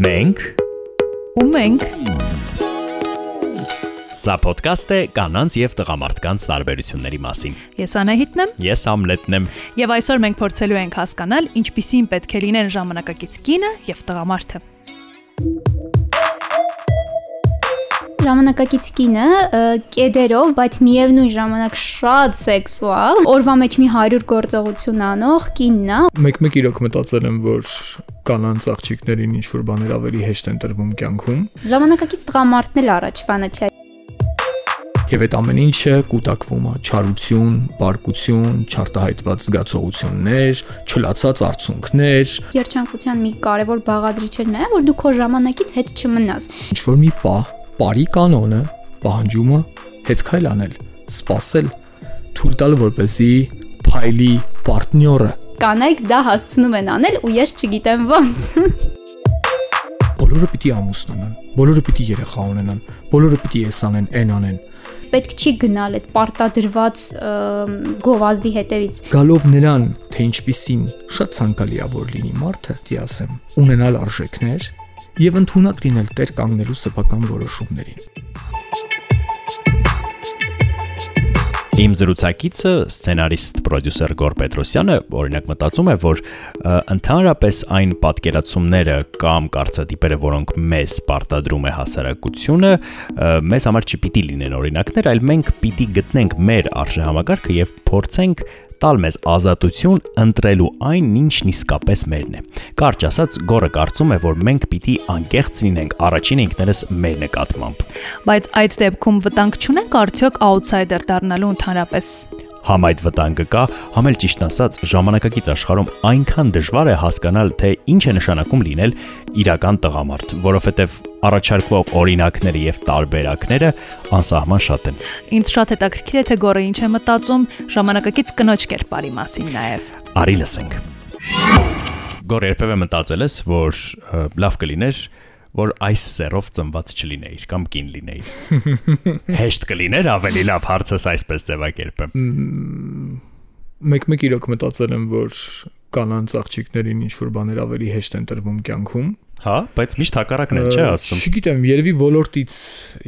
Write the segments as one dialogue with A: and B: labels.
A: Մենք
B: ու մենք
A: Սա ոդկաստ է կանանց եւ տղամարդկանց տարբերությունների մասին։
B: Ես Անահիտն եմ
A: Ես Համլետն եմ։
B: եւ այսօր մենք փորձելու ենք հասկանալ ինչպիսին պետք է լինեն ժամանակակից կինը եւ տղամարդը։
C: Ժամանակակից կինը կեդերով, բայց միևնույն ժամանակ շատ սեքսուալ, օրվա մեջ մի 100 գործողություն անող կինն է,
D: Մեկ-մեկ իրոք մտածել եմ, որ կանանց աղջիկներին ինչ որ բաներ ավելի հեշտ են տրվում կյանքում։
C: Ժամանակակից տղամարդն էլ առաջվանը չէ։
D: Եվ այդ ամեն ինչը կուտակվում է. չարություն, բարկություն, չարտահայտված զգացողություններ, չլացած արցունքներ։
C: Երջանկության մի կարևոր բաղադրիչն է, որ դու քո ժամանակից հետ չմնաս։
D: Ինչ որ մի պահ, բարի կանոնը, պահանջումը հետ քայլ անել, սпасել, թույլ տալ որպեսի փայլի պարտնյորը
C: Կանայք դա հասցնում են անել ու ես չգիտեմ ոնց։
D: բոլորը պիտի ամուսնանան, բոլորը պիտի երեխա ունենան, բոլորը պիտի էս անեն, այն անեն։
C: Պետք չի գնալ այդ պարտադրված գովազդի հետևից։
D: Գալով նրան, թե ինչպիսին շատ ցանկալի է որ լինի մարդը, դի ասեմ, ունենալ արժեքներ եւ ընդունակ լինել տեր կանգնելու սեփական որոշումներին։
A: Իմ զրուցակիցը սցենարիստ պրոդյուսեր Գոր Պետրոսյանը օրինակ մտածում է, որ ընդհանրապես այն պատկերացումները կամ կարծրատիպերը, որոնք մեզ պարտադրում է հասարակությունը, մեզ համար չպիտի լինեն օրինակներ, այլ մենք պիտի գտնենք մեր արժեհամակարգը եւ փորձենք տալ մեզ ազատություն ընտրելու այն, ինչն իսկապես մերն է։ Կարճ ասած, Գորը կարծում է, որ մենք պիտի անկեղծ լինենք առաջին ինքներս մեր նկատմամբ։
B: Բայց այդ դեպքում վտանգ չունենք արդյոք outsider դառնալու ընդհանրապես։
A: Համ այդ վտանգը կա, համ էլ ճիշտ ասած, ժամանակակից աշխարհում այնքան դժվար է հասկանալ, թե ինչ է նշանակում լինել իրական տղամարդ, որովհետև առաջարկվող օրինակները եւ տարբերակները անսահման շատ են։
B: Ինձ շատ հետաքրքիր է թե գորը ինչ է մտածում ժամանակակից կնոջ կերպարի մասին նաև։
A: Արի լսենք։ Գոր երբևէ մտածել ես, որ լավ կլիներ, որ այս սերով ծնված չլինեիր կամ կին լինեիր։ Հեշտ կլիներ ավելի լավ հարցս այսպես ձևակերպեմ։
D: Մեկ-մեկ իրոք մտածել եմ, որ կանանց աղջիկներին ինչ որ բաներ ավելի հեշտ են տրվում կյանքում,
A: Հա, բայց միշտ հակառակն է, չէ՞ ասում։
D: Չգիտեմ, երևի ոլորտից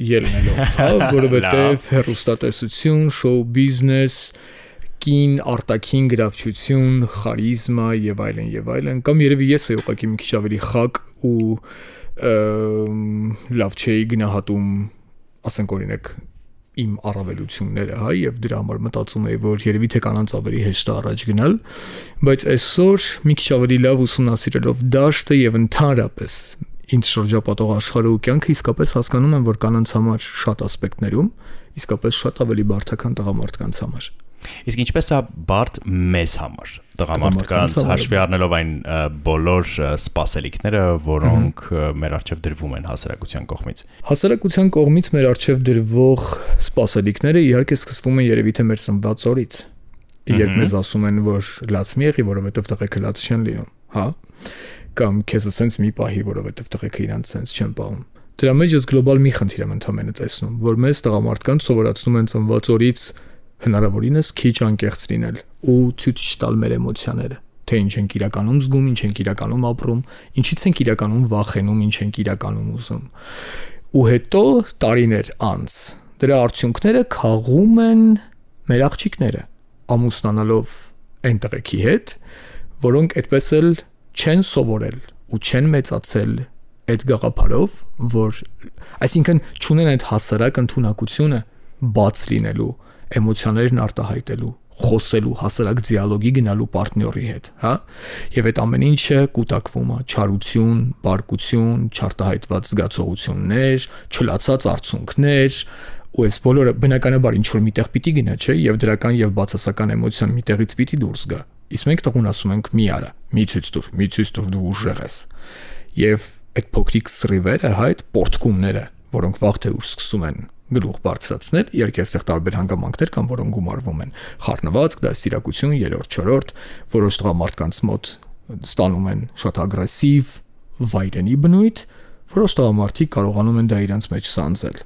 D: ելնելով, հա, որովհետև հերոստատեսություն, շոու բիզնես, կին արտաքին գրավչություն, խարիզմա եւ այլն եւ այլն, կամ երևի ես էի ուղղակի մի քիչ ավելի խակ ու լավ չէի գնահատում, ասենք օրինակ իմ առավելությունները, հա, եւ դրա համար մտածում էի, որ երևի թե կանանց ավելի հեշտ է առաջ գնալ, բայց այսօր մի քիչ ավելի լավ ուսումնասիրելով դաշտը եւ ընդհանրապես ինձ շրջապատող աշխարհը ու կյանքը իսկապես հասկանում եմ, որ կանանց համար շատ ասպեկտներում իսկապես շատ ավելի բարդական տղամարդկանց համար։
A: Իսկ ինչպես է բարդ մեզ համար, տղամարդկանց հաշվի առնելով այն բոլոր սպասելիքները, որոնք մեր առջև դրվում են հասարակության կողմից։
D: Հասարակության կողմից մեր արժև դրվող սպասելիքները իհարկե սկսվում են երևի թե մեր ծնված օրից։ Երբ մեզ ասում են, որ լաց մի եղի, որովհետև տղեկը լաց չեն լինում, հա։ Կամ քեզ ասենց մի պահի, որովհետև տղեկը իրանց սենց չեն պահում։ Դրա մեջ ես գլոբալ մի խնդիր եմ ընդհանրապես տեսնում, որ մեզ տղամարդկանց սովորացնում են ծնված օրից հնարավորինս քիչ անկեղծ լինել ու ցույց չտալ մեր էմոցիաները թե ինչ ենք իրականում զգում, ինչ ենք իրականում ապրում, ինչից ենք իրականում վախենում, ինչ ենք իրականում ուզում ու հետո տարիներ անց դրա արդյունքները քաղում են մեր աղջիկները ամուսնանալով այն տղեկի հետ, որոնք այդպես էլ չեն սովորել ու չեն մեծացել այդ գաղափարով, որ այսինքն ճունեն այդ հասարակ ընդունակությունը բաց լինելու, էմոցիաներն արտահայտելու, խոսելու, հասարակ դիալոգի գնալու պարտների հետ, հա? Եվ այդ ամեն ինչը կուտակվում է չարություն, բարկություն, չարտահայտված զգացողություններ, չլացած արցունքներ, ու այս բոլորը բնականաբար ինչ որ միտեղ պիտի գնա, չէ, եւ դրական եւ բացասական էմոցիան միտեղից պիտի դուրս գա։ Իսկ մենք տղուն ասում ենք՝ մի արա, մի ցույց տուր, մի ցույց տուր դու ուժեղ ես։ Եվ այդ փոքրիկ սրիվերը, հա, այդ պորտկումները, որոնք վաղ թե ուշ սկսում են գլուխ բարձրացնել, իհարկե այստեղ տարբեր հանգամանքներ կան, որոնք գումարվում են։ Խառնված, դասիրակություն, երրորդ, չորրորդ, որոշ տղամարդկանց մոտ ստանում են շատ ագրեսիվ վայրենի բնույթ, որոշ տղամարդիկ կարողանում են դա իրենց մեջ սանձել։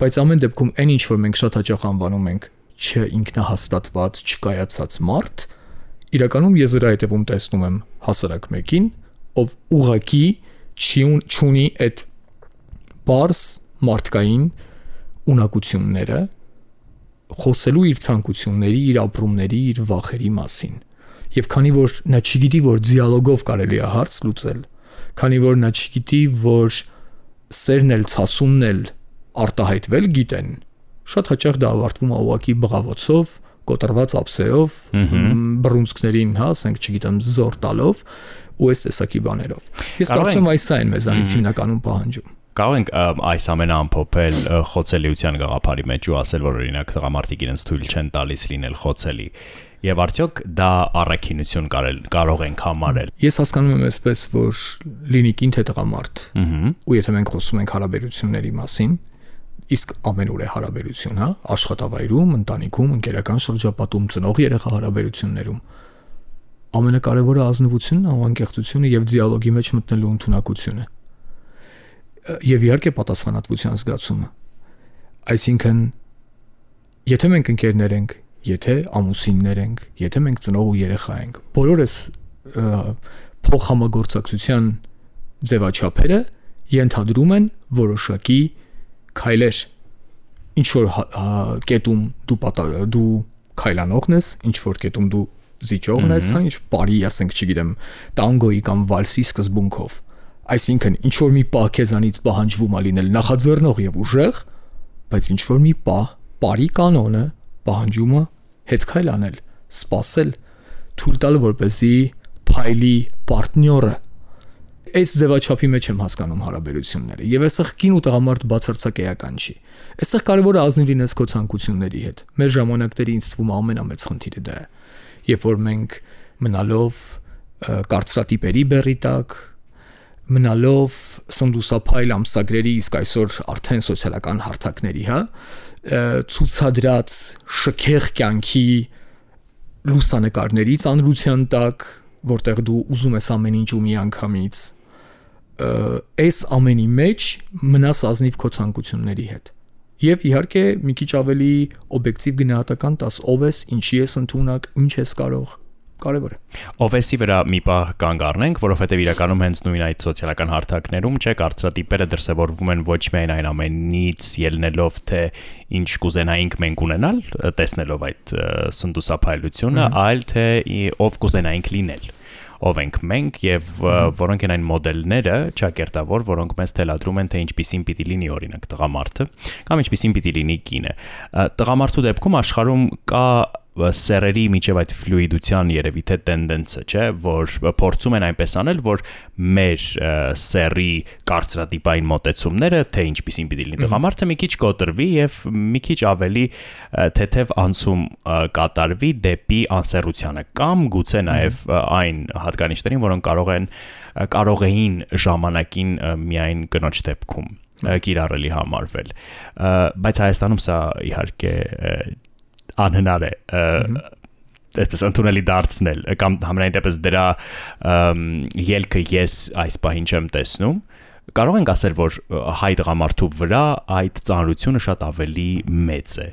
D: Բայց ամեն դեպքում այն ինչ որ մենք շատ հաճախ անվանում ենք չինքնահաստատված, չկայացած մարդ, իրականում ես դրա հետևում տեսնում եմ հասարակ մեկին, ով ուղակի չի ունի այդ բարձ մարդկային ունակությունները խոսելու իր ցանկությունների, իր ապրումների, իր վախերի մասին։ Եվ քանի որ նա չգիտի, որ դիալոգով կարելի է հարց լուծել, քանի որ նա չգիտի, որ սերն էլ ցասումն էլ արտահայտվել գիտեն, շատ հաճախ դա ավարտվում է ուղակի բղավոցով, կոտրված ափսեով, բռունցքներին, հա, ասենք, չգիտեմ, զոր տալով ու այս տեսակի բաներով։ Ես կարծում եմ այս այն մեզանից հիմնականում պահանջում
A: կարող ենք այս ամենը ամփոփել խոցելիության գաղափարի մեջ ու ասել որ օրինակ տղամարդիկ իրենց թույլ չեն տալիս լինել խոցելի եւ արդյոք դա առաքինություն կարել կարող ենք համարել
D: ես հասկանում եմ այսպես որ լինի կին թե տղամարդ ու եթե մենք խոսում ենք հարաբերությունների մասին իսկ ամենուր է հարաբերություն, հա, աշխատավայրում, ընտանիքում, ընկերական շրջապատում, ծնող երեխա հարաբերություններում։ Ամենակարևորը ազնվությունն անկեղծությունը եւ դիալոգի մեջ մտնելու ընդունակությունը։ Եվ իհարկե պատասխանատվության զգացումը։ Այսինքն եթե մենք ընկերներ ենք, եթե ամուսիններ ենք, եթե մենք ծնող ու երեխա ենք, բոլորս փոխհամագործակցության ձևաչափերը ենթադրում են որոշակի քայլեր ինչ որ հա, հա, կետում դու դու քայլանողն ես, ինչ որ կետում դու զիջողն ես, հա, ինչ բարի, ասենք, չգիտեմ, տանգոյի կամ վալսի սկզբունքով։ Այսինքն, ինչ որ մի պահ քեզանից պահանջվում է լինել նախաձեռնող եւ ուժեղ, բայց ինչ որ մի պահ բարի կանոնը պահանջում է հետ քայլ անել, սпасել, թույլ տալ որպեսի փայլի պարտնյորը այս ձևաչափի մեջ եմ հասկանում հարաբերությունները եւ այսեղ կին ու տղամարդ բացարձակ էական չի։ Այսեղ կարևորը ազնվին էս քո ցանկությունների հետ։ Մեր ժամանակների ինձ թվում ամենամեծ խնդիրը դա է։ Երբ որ մենք մնալով կարծրատիպերի բերի տակ, մնալով սնդուսափայլ ամսագրերի իսկ այսօր արդեն սոցիալական հարթակների, հա, ցուցադրած շքեղ կյանքի լուսանկարների ծանրության տակ, որտեղ դու ուզում ես ամեն ինչ ու մի անգամից այս ամենի մեջ մնաս ազնիվ քո ցանկությունների հետ։ Եվ իհարկե մի քիչ ավելի օբյեկտիվ գնահատական տաս ով ես, ինչի ես ընդունակ, ինչ ես կարող կարևոր է։
A: OVS-ի վրա մի պահ կանգ առնենք, որովհետև իրականում հենց նույն այդ սոցիալական հարթակներում չէ կարծրատիպերը դրսևորվում են ոչ միայն այն ամենից ելնելով թե ինչ կուզենայինք մենք ունենալ, տեսնելով այդ սնդուսափայլությունը, այլ թե ով կուզենայինք լինել ով ենք մենք եւ որոնք են այն մոդելները ճակերտավոր, որոնք մեզ թելադրում են թե ինչպիսին պիտի լինի օրինակ տղամարդը կամ ինչպիսին պիտի լինի կինը։ Տղամարդու դեպքում աշխարհում կա սերերի միջև այդ ֆլուիդության երևի թե տենդենսը, չէ, որ փորձում են այնպես անել, որ մեր սերի կարծրատիպային մոտեցումները, թե ինչպեսին պիտի լինի տղամարդը, մի քիչ կոտրվի եւ մի քիչ ավելի թեթև անցում կատարվի դեպի անսերությունը կամ գուցե նաեւ այն հատկանիշներին, որոնք կարող են կարող էին ժամանակին միայն կնոջ դեպքում կիրառելի համարվել բայց Հայաստանում սա իհարկե անհնար է այսպես ընդունելի դարձնել կամ համենայն դեպս դրա ելքը ես այս պահին չեմ տեսնում կարող ենք ասել որ հայ դղամարդու վրա այդ ծանրությունը շատ ավելի մեծ է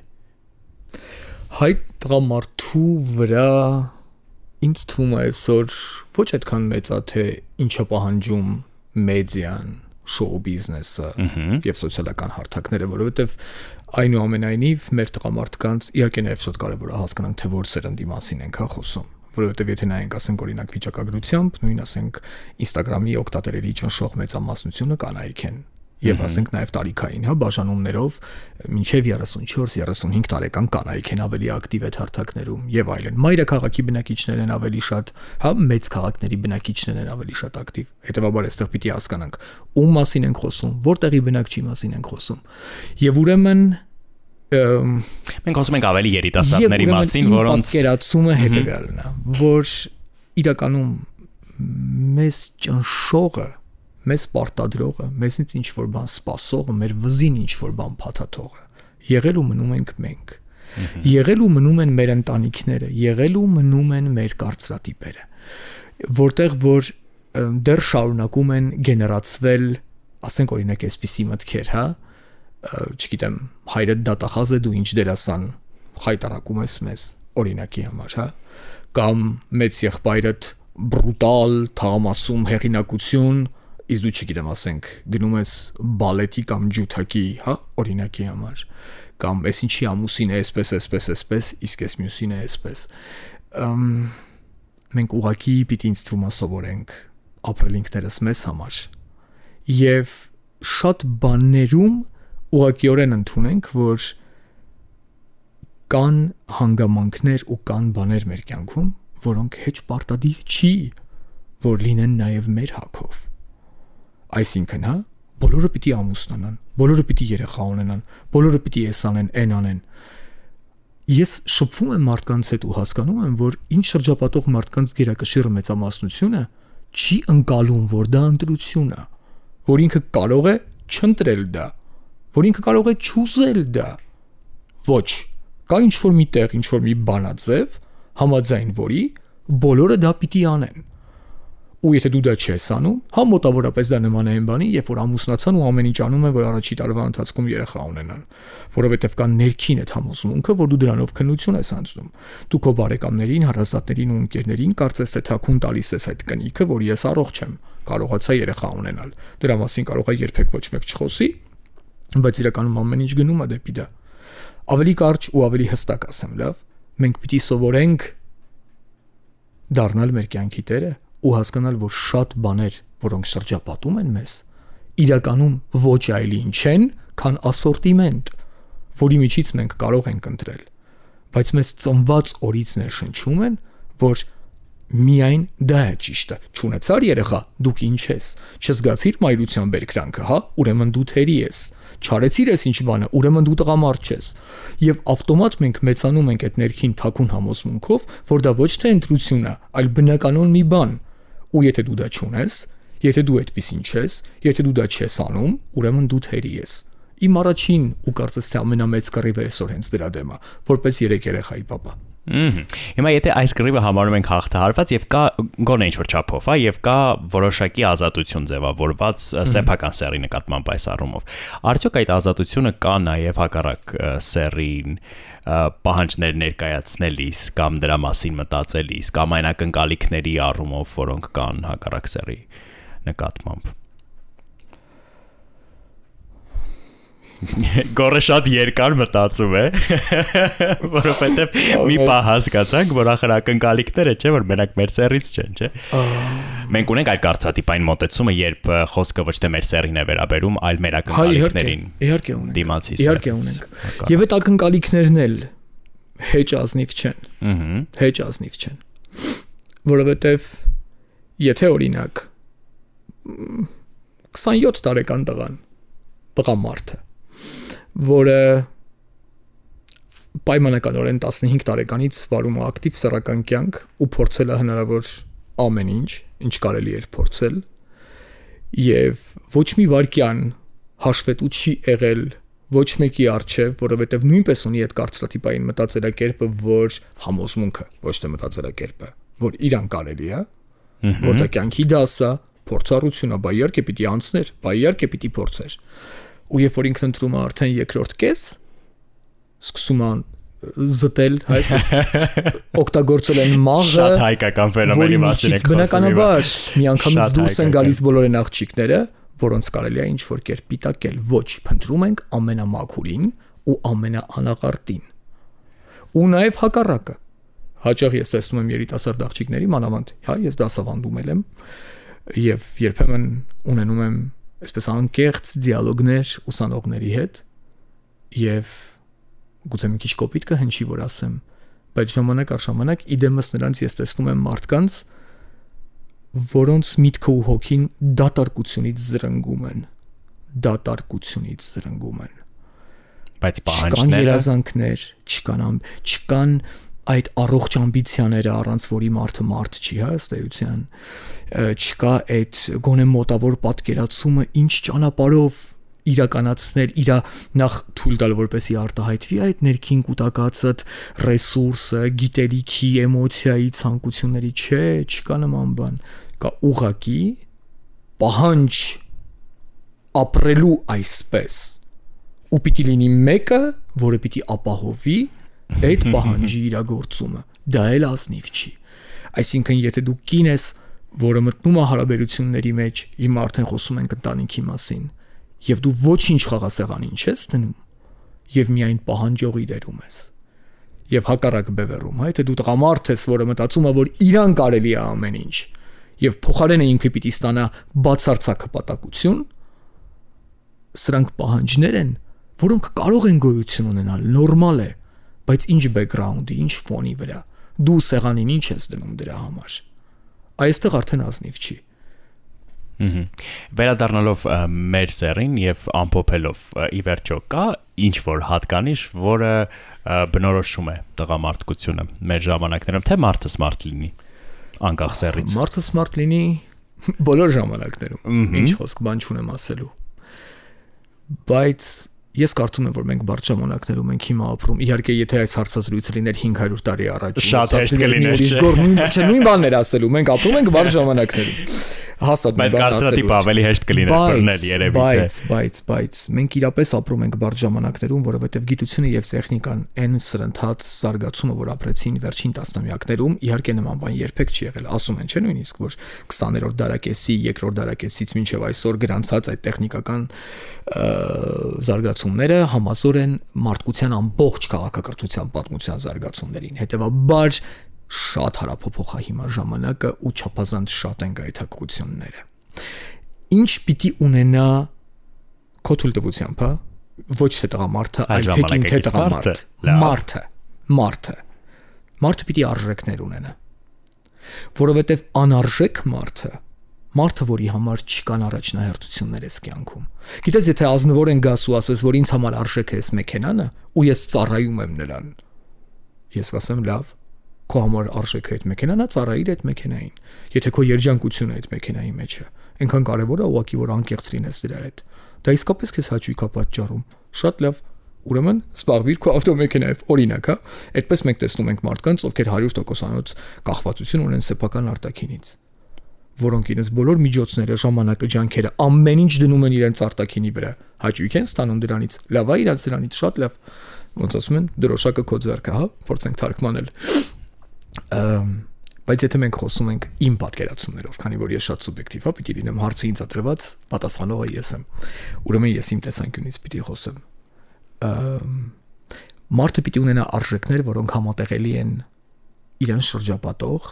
D: հայ դղամարդու վրա ինձ թվում է այսօր ոչ այդքան մեծ է թե ինչը պահանջում մեդիան շոու բիզնեսը եւ սոցիալական հարթակները, որովհետեւ այնուամենայնիվ մեր տղամարդկանց իհարկե նաեւ շատ կարեւոր է հասկանանք թե որ սերնդի մասին ենք հա խոսում որովհետև եթե նայենք ասենք օրինակ վիճակագրությամբ, նույն ասենք Instagram-ի օգտատերերի ճնշող մեծամասնությունը կանայք են եւ ասենք նաեւ տարիքային, հա, բաժանումներով մինչեւ 34-35 տարեկան կանայք են ավելի ակտիվ այդ հարթակներում եւ այլն։ Մայրաքաղաքի բնակիչներն են ավելի շատ, հա, մեծ քաղաքների բնակիչներն են ավելի շատ ակտիվ։ Հետևաբար այստեղ պիտի հասկանանք ում մասին ենք խոսում, որտեղի բնակչի մասին ենք խոսում։ Եւ ուրեմն
A: մենք խոսում ենք ավելի երիտասարդների մասին, որոնց
D: կերացումը հետեւյալն է, որ իրականում մեզ ճնշողը մեզ պարտադրողը, մեզից ինչ որ բան սпасողը, մեր վզին ինչ որ բան փաթաթողը։ Եղել ու մնում ենք մենք։ Եղել ու մնում են մեր ընտանիքները, եղել ու մնում են մեր կարծրատիպերը, որտեղ որ դեռ շարունակում են գեներացվել, ասենք օրինակ այսպիսի մտքեր, հա, չգիտեմ, հայրդ դատախազ է դու ինչ դերասան խայտարակում ես մեզ, օրինակի համար, հա, կամ մեծ եղբայրդ բրուտալ, թաղամասում հեղինակություն, իսկ դու չգիտեմ, ասենք, գնում ես բալետի կամ ջութակի, հա, օրինակի համար, կամ էս ինչի ամուսին է, այսպես, այսպես, այսպես, իսկ էս մյուսին է այսպես։ Ամ մենք ուղակի պիտի ինձ թվում է սովորենք ապրել ինքներս մեզ համար։ Եվ շատ բաներում ուղղակիորեն ընդունենք, որ կան հանգամանքներ ու կան բաներ մեր կյանքում, որոնք հեչ պարտադիր չի, որ լինեն նաև մեր հակով։ Այսինքն, հա, բոլորը պիտի ամուսնանան, բոլորը պիտի երեխա ունենան, բոլորը պիտի էս անեն, այն անեն։ Ես շփվում եմ մարդկանց հետ ու հասկանում եմ, որ ինչ շրջապատող մարդկանց գերակշիռը մեծամասնությունը չի ընկալում, որ դա ընտրություն է, որ ինքը կարող է չընտրել դա, որ ինքը կարող է չուզել դա։ Ոչ, կա ինչ որ մի տեղ, ինչ որ մի բանաձև, համաձայն որի բոլորը դա պիտի անեն ու եթե դու դա չես անում, հա մոտավորապես դա նման է այն բանի, երբ որ ամուսնացան ու ամեն ինչ անում են, որ առաջի տարվա ընթացքում երեխա ունենան, որովհետև կան ներքին այդ համոզմունքը, որ դու դրանով քնություն ես անցնում։ Դու քո բարեկամներին, հարազատներին ու ընկերներին կարծես թե թաքուն տալիս ես այդ կնիքը, որ ես առողջ եմ, կարողացա երեխա ունենալ։ Դրա մասին կարող է երբեք ոչ մեկ չխոսի, բայց իրականում ամեն ինչ գնում է դեպի դա։ Ավելի կարճ ու ավելի հստակ ասեմ, լավ, մենք պիտի սովորենք դառնալ մեր կյանքի տերը ու հասկանալ, որ շատ բաներ, որոնք շրջապատում են մեզ, իրականում ոչ այլ ինչ են, քան ասորտիմենտ, որի միջից մենք կարող ենք ընտրել։ Բայց մեզ ծնված օրից ներշնչում են, որ միայն դա է ճիշտը։ Չունեցար երեխա, դուք ինչ ես։ Չզգացիր մայրության բերկրանքը, հա, ուրեմն դու թերի ես։ Չարեցիր ես ինչ բանը, ուրեմն դու տղամարդ ես։ Եվ ավտոմատ մենք մեծանում ենք այդ ներքին թակուն համոզմունքով, որ դա ոչ թե ընտրություն է, այլ բնականon մի բան, Ու եթե դու դա չունես, եթե դու այդպեսին չես, եթե դու դա չես անում, ուրեմն դու թերի ես։ Իմ առաջին ու կարծես թե ամենամեծ կռիվը այսօր հենց դրա դեմ է, որպես երեք երեխայի papa։
A: Հիմա եթե այս կռիվը համարում ենք հաղթահարված եւ կա գոնե ինչ որ չափով, հա, եւ կա որոշակի ազատություն ձևավորված սեփական սերի նկատմամբ այս առումով։ Արդյոք այդ ազատությունը կա նաեւ հակառակ սերին պահանջներ ներկայացնելիս կամ դրա մասին մտածելիս կամ այն ակնկալիքների առումով, որոնք կան հակառակ սերի նկատմամբ։ Գորը շատ երկար մտածում է, որովհետև մի պահ հասկացանք, որ ախր ակնկալիքները չէ, որ մենակ մեր սերից չեն, չէ։ Մենք ունենք այդ կարծատիպային մոտեցումը, երբ խոսքը ոչ թե մեր սերին է վերաբերում, այլ մեր ակնկալիքներին։
D: Իհարկե ունենք։
A: Դիմացի։
D: Իհարկե ունենք։ Եվ այդ ակնկալիքներն էլ հեչ ազնիվ չեն։
A: Ահա։
D: Հեչ ազնիվ չեն։ Որովհետև եթե օրինակ 27 տարեկան տղան տղամարդը որը պայմանականորեն 15 տարեկանից վարում է ակտիվ սեռական կյանք ու փորձել է հնարավոր ամեն ինչ, ինչ կարելի էր փորձել եւ ոչ մի վարքյան հաշվետու չի եղել ոչ մեկի արժև, որովհետև նույնպես ունի այդ կարծրատիպային մտածելակերպը, որ համոզմունքը, ոչ թե մտածելակերպը, որ իրան կարելի է, որ դա կյանքի դասա, փորձառությունը, բա իհարկե պիտի անցներ, բա իհարկե պիտի փորձեր ու երբ որ ինքն ընտրում է արդեն երկրորդ կես սկսում է զտել, այսպես օգտագործել են մաղը
A: շատ հայկական ֆենոմենի մասին եք խոսում
D: բնականաբար միանգամից դուրս են գալիս բոլոր այն աղջիկները որոնց կարելի է ինչ որ կերպ պիտակել ոչ փնտրում ենք ամենամաքուրին ու ամենաանաղարտին ու նաև հակառակը հաճախ ես տեսնում եմ երիտասարդ աղջիկների մանավանդ հա ես դասավանդում եմ եւ երբեմն ունենում եմ այսպես անկեղծ դիալոգներ ուսանողների հետ եւ գուցե մի քիչ կոպիտ կհնչի որ ասեմ բայց ժամանակ առ ժամանակ իդեմս նրանց ես տեսնում եմ մարդկանց որոնց միտքը ու հոգին դատարկությունից զրնգում են դատարկությունից զրնգում են
A: բայց
D: չկան
A: պահանջները
D: երազանքներ չկան չկան այդ առողջ ամբիցիաները առանց որի մարդը մարդ չի հա ըստ էության չկա այդ գոնե մոտավոր պատկերացումը ինչ ճանապարով իրականացնել իրա նախ թույլ տալ որպեսի արտահայտվի այդ ներքին կൂട്ടակացած ռեսուրսը, գիտելիքի, էմոցիայի ցանկությունների չէ, չկա նման բան։ Կա ուղակի պահանջ ապրելու այսպես ու պիտի լինի մեկը, որը պիտի ապահովի այդ պահանջի իրագործումը։ Դա էլ ազնիվ չի։ Այսինքն, եթե դու կին ես, որը մտնում է հարաբերությունների մեջ, հիմա արդեն խոսում ենք ընտանիքի մասին, եւ դու ոչինչ խաղասեղանին չես դնում, եւ միայն պահանջողի դերում ես։ Եվ հակառակ բևեռում, հա, թե դու տղամարդ ես, որը մտածում է, որ իրան կարելի է ամեն ինչ, եւ փոխարենը ինքը պիտի ստանա բացարձակ հպատակություն, սրանք պահանջներ են, որոնք կարող են գոյություն ունենալ, նորմալ է, բայց ինչ բեքգրաունդի, ինչ ֆոնի վրա։ Դու սեղանին ինչ ես դնում դրա համար։ Այստեղ արդեն ազնիվ չի։
A: Հհ։ Վերադառնալով մեր սերին եւ ամփոփելով ի վերջո կա ինչ որ հատկանիշ, որը բնորոշում է տղամարդկությունը մեր ժամանակներում, թե մարդը սմարթ լինի անկախ սերից։
D: Մարդը սմարթ լինի բոլոր ժամանակներում։ Ինչ խոսք բան չունեմ ասելու։ Բայց Ես կարծում եմ, որ մենք բարդ ժամանակներում ենք հիմա ապրում։ Իհարկե, եթե այս հարցազրույցը լիներ 500 տարի առաջ,
A: շատ հեշտ կլիներ։
D: չէ, նույն բաններ ասելու։ Մենք ապրում ենք բարդ ժամանակներում հաստատ
A: բայց կարծրատիպ ավելի հեշտ կլիներ բռնել երևի թե
D: բայց բայց բայց մենք իրապես ապրում ենք բարդ ժամանակներում որովհետև գիտությունը եւ տեխնիկան այն սրընթաց զարգացումը որ ապրեցին վերջին տասնամյակներում իհարկե նման բան երբեք չի եղել ասում են չէ նույնիսկ որ 20-րդ դարակեսի երկրորդ դարակեսից մինչև այսօր գրանցած այդ տեխնիկական զարգացումները համազոր են մարդկության ամբողջ քաղաքակրթության պատմության զարգացումներին հետեւաբար շատ հարափոփոխ է հիմա ժամանակը ու չափազանց շատ են գայթակղությունները։ Ինչ պիտի ունենա քո թույլտվությամբ? Ոչ թե տղամարդը, այլ թե կին թե տղամարդ։ Մարդը, մարդը։ Մարդը պիտի արժեքներ ունենա։ Որովհետև անարժեք մարդը մարդը, որի համար չկան առաջնահերթություններ էս կյանքում։ Գիտես, եթե ազնվոր են գաս ու ասես, որ ինձ համար արժեք է էս մեքենանը, ու ես ծառայում եմ նրան, ես կասեմ լավ, քո համար արժեք է այդ մեքենան, նա ծառայիր այդ մեքենային։ Եթե քո երջանկությունը այդ մեքենայի մեջ է, այնքան կարևոր է ուղղակի որ անկեղծ լինես դրա հետ։ Դա իսկապես քեզ հաճույք է պատճառում։ Շատ լավ։ Ուրեմն սպառվիր քո ավտոմեքենայով, օրինակ, հա։ Այդպես մենք տեսնում ենք մարդկանց, ովքեր 100%-անոց կախվածություն ունեն սեփական արտակինից որոնք իրենց բոլոր միջոցները, ժամանակը, ջանքերը, ամեն ինչ դնում են իրենց արտակինի վրա։ Հաճույք են ստանում դրանից։ Լավ է իրաց դրանից, շատ լավ։ Ոնց ասում են, դրոշակը քո ձեռքը, հա, փորձենք թարգմանել բայց եթե մենք խոսում ենք իմ պատկերացումներով, քանի որ ես շատ սուբյեկտիվ եմ, պիտի լինեմ հարցը ինձ ադրված, պատասխանողը ես եմ։ Ուրեմն ես իմ տեսանկյունից պիտի խոսեմ։ Մարդը պիտի ունենա արժեքներ, որոնք համատեղելի են իրեն շրջապատող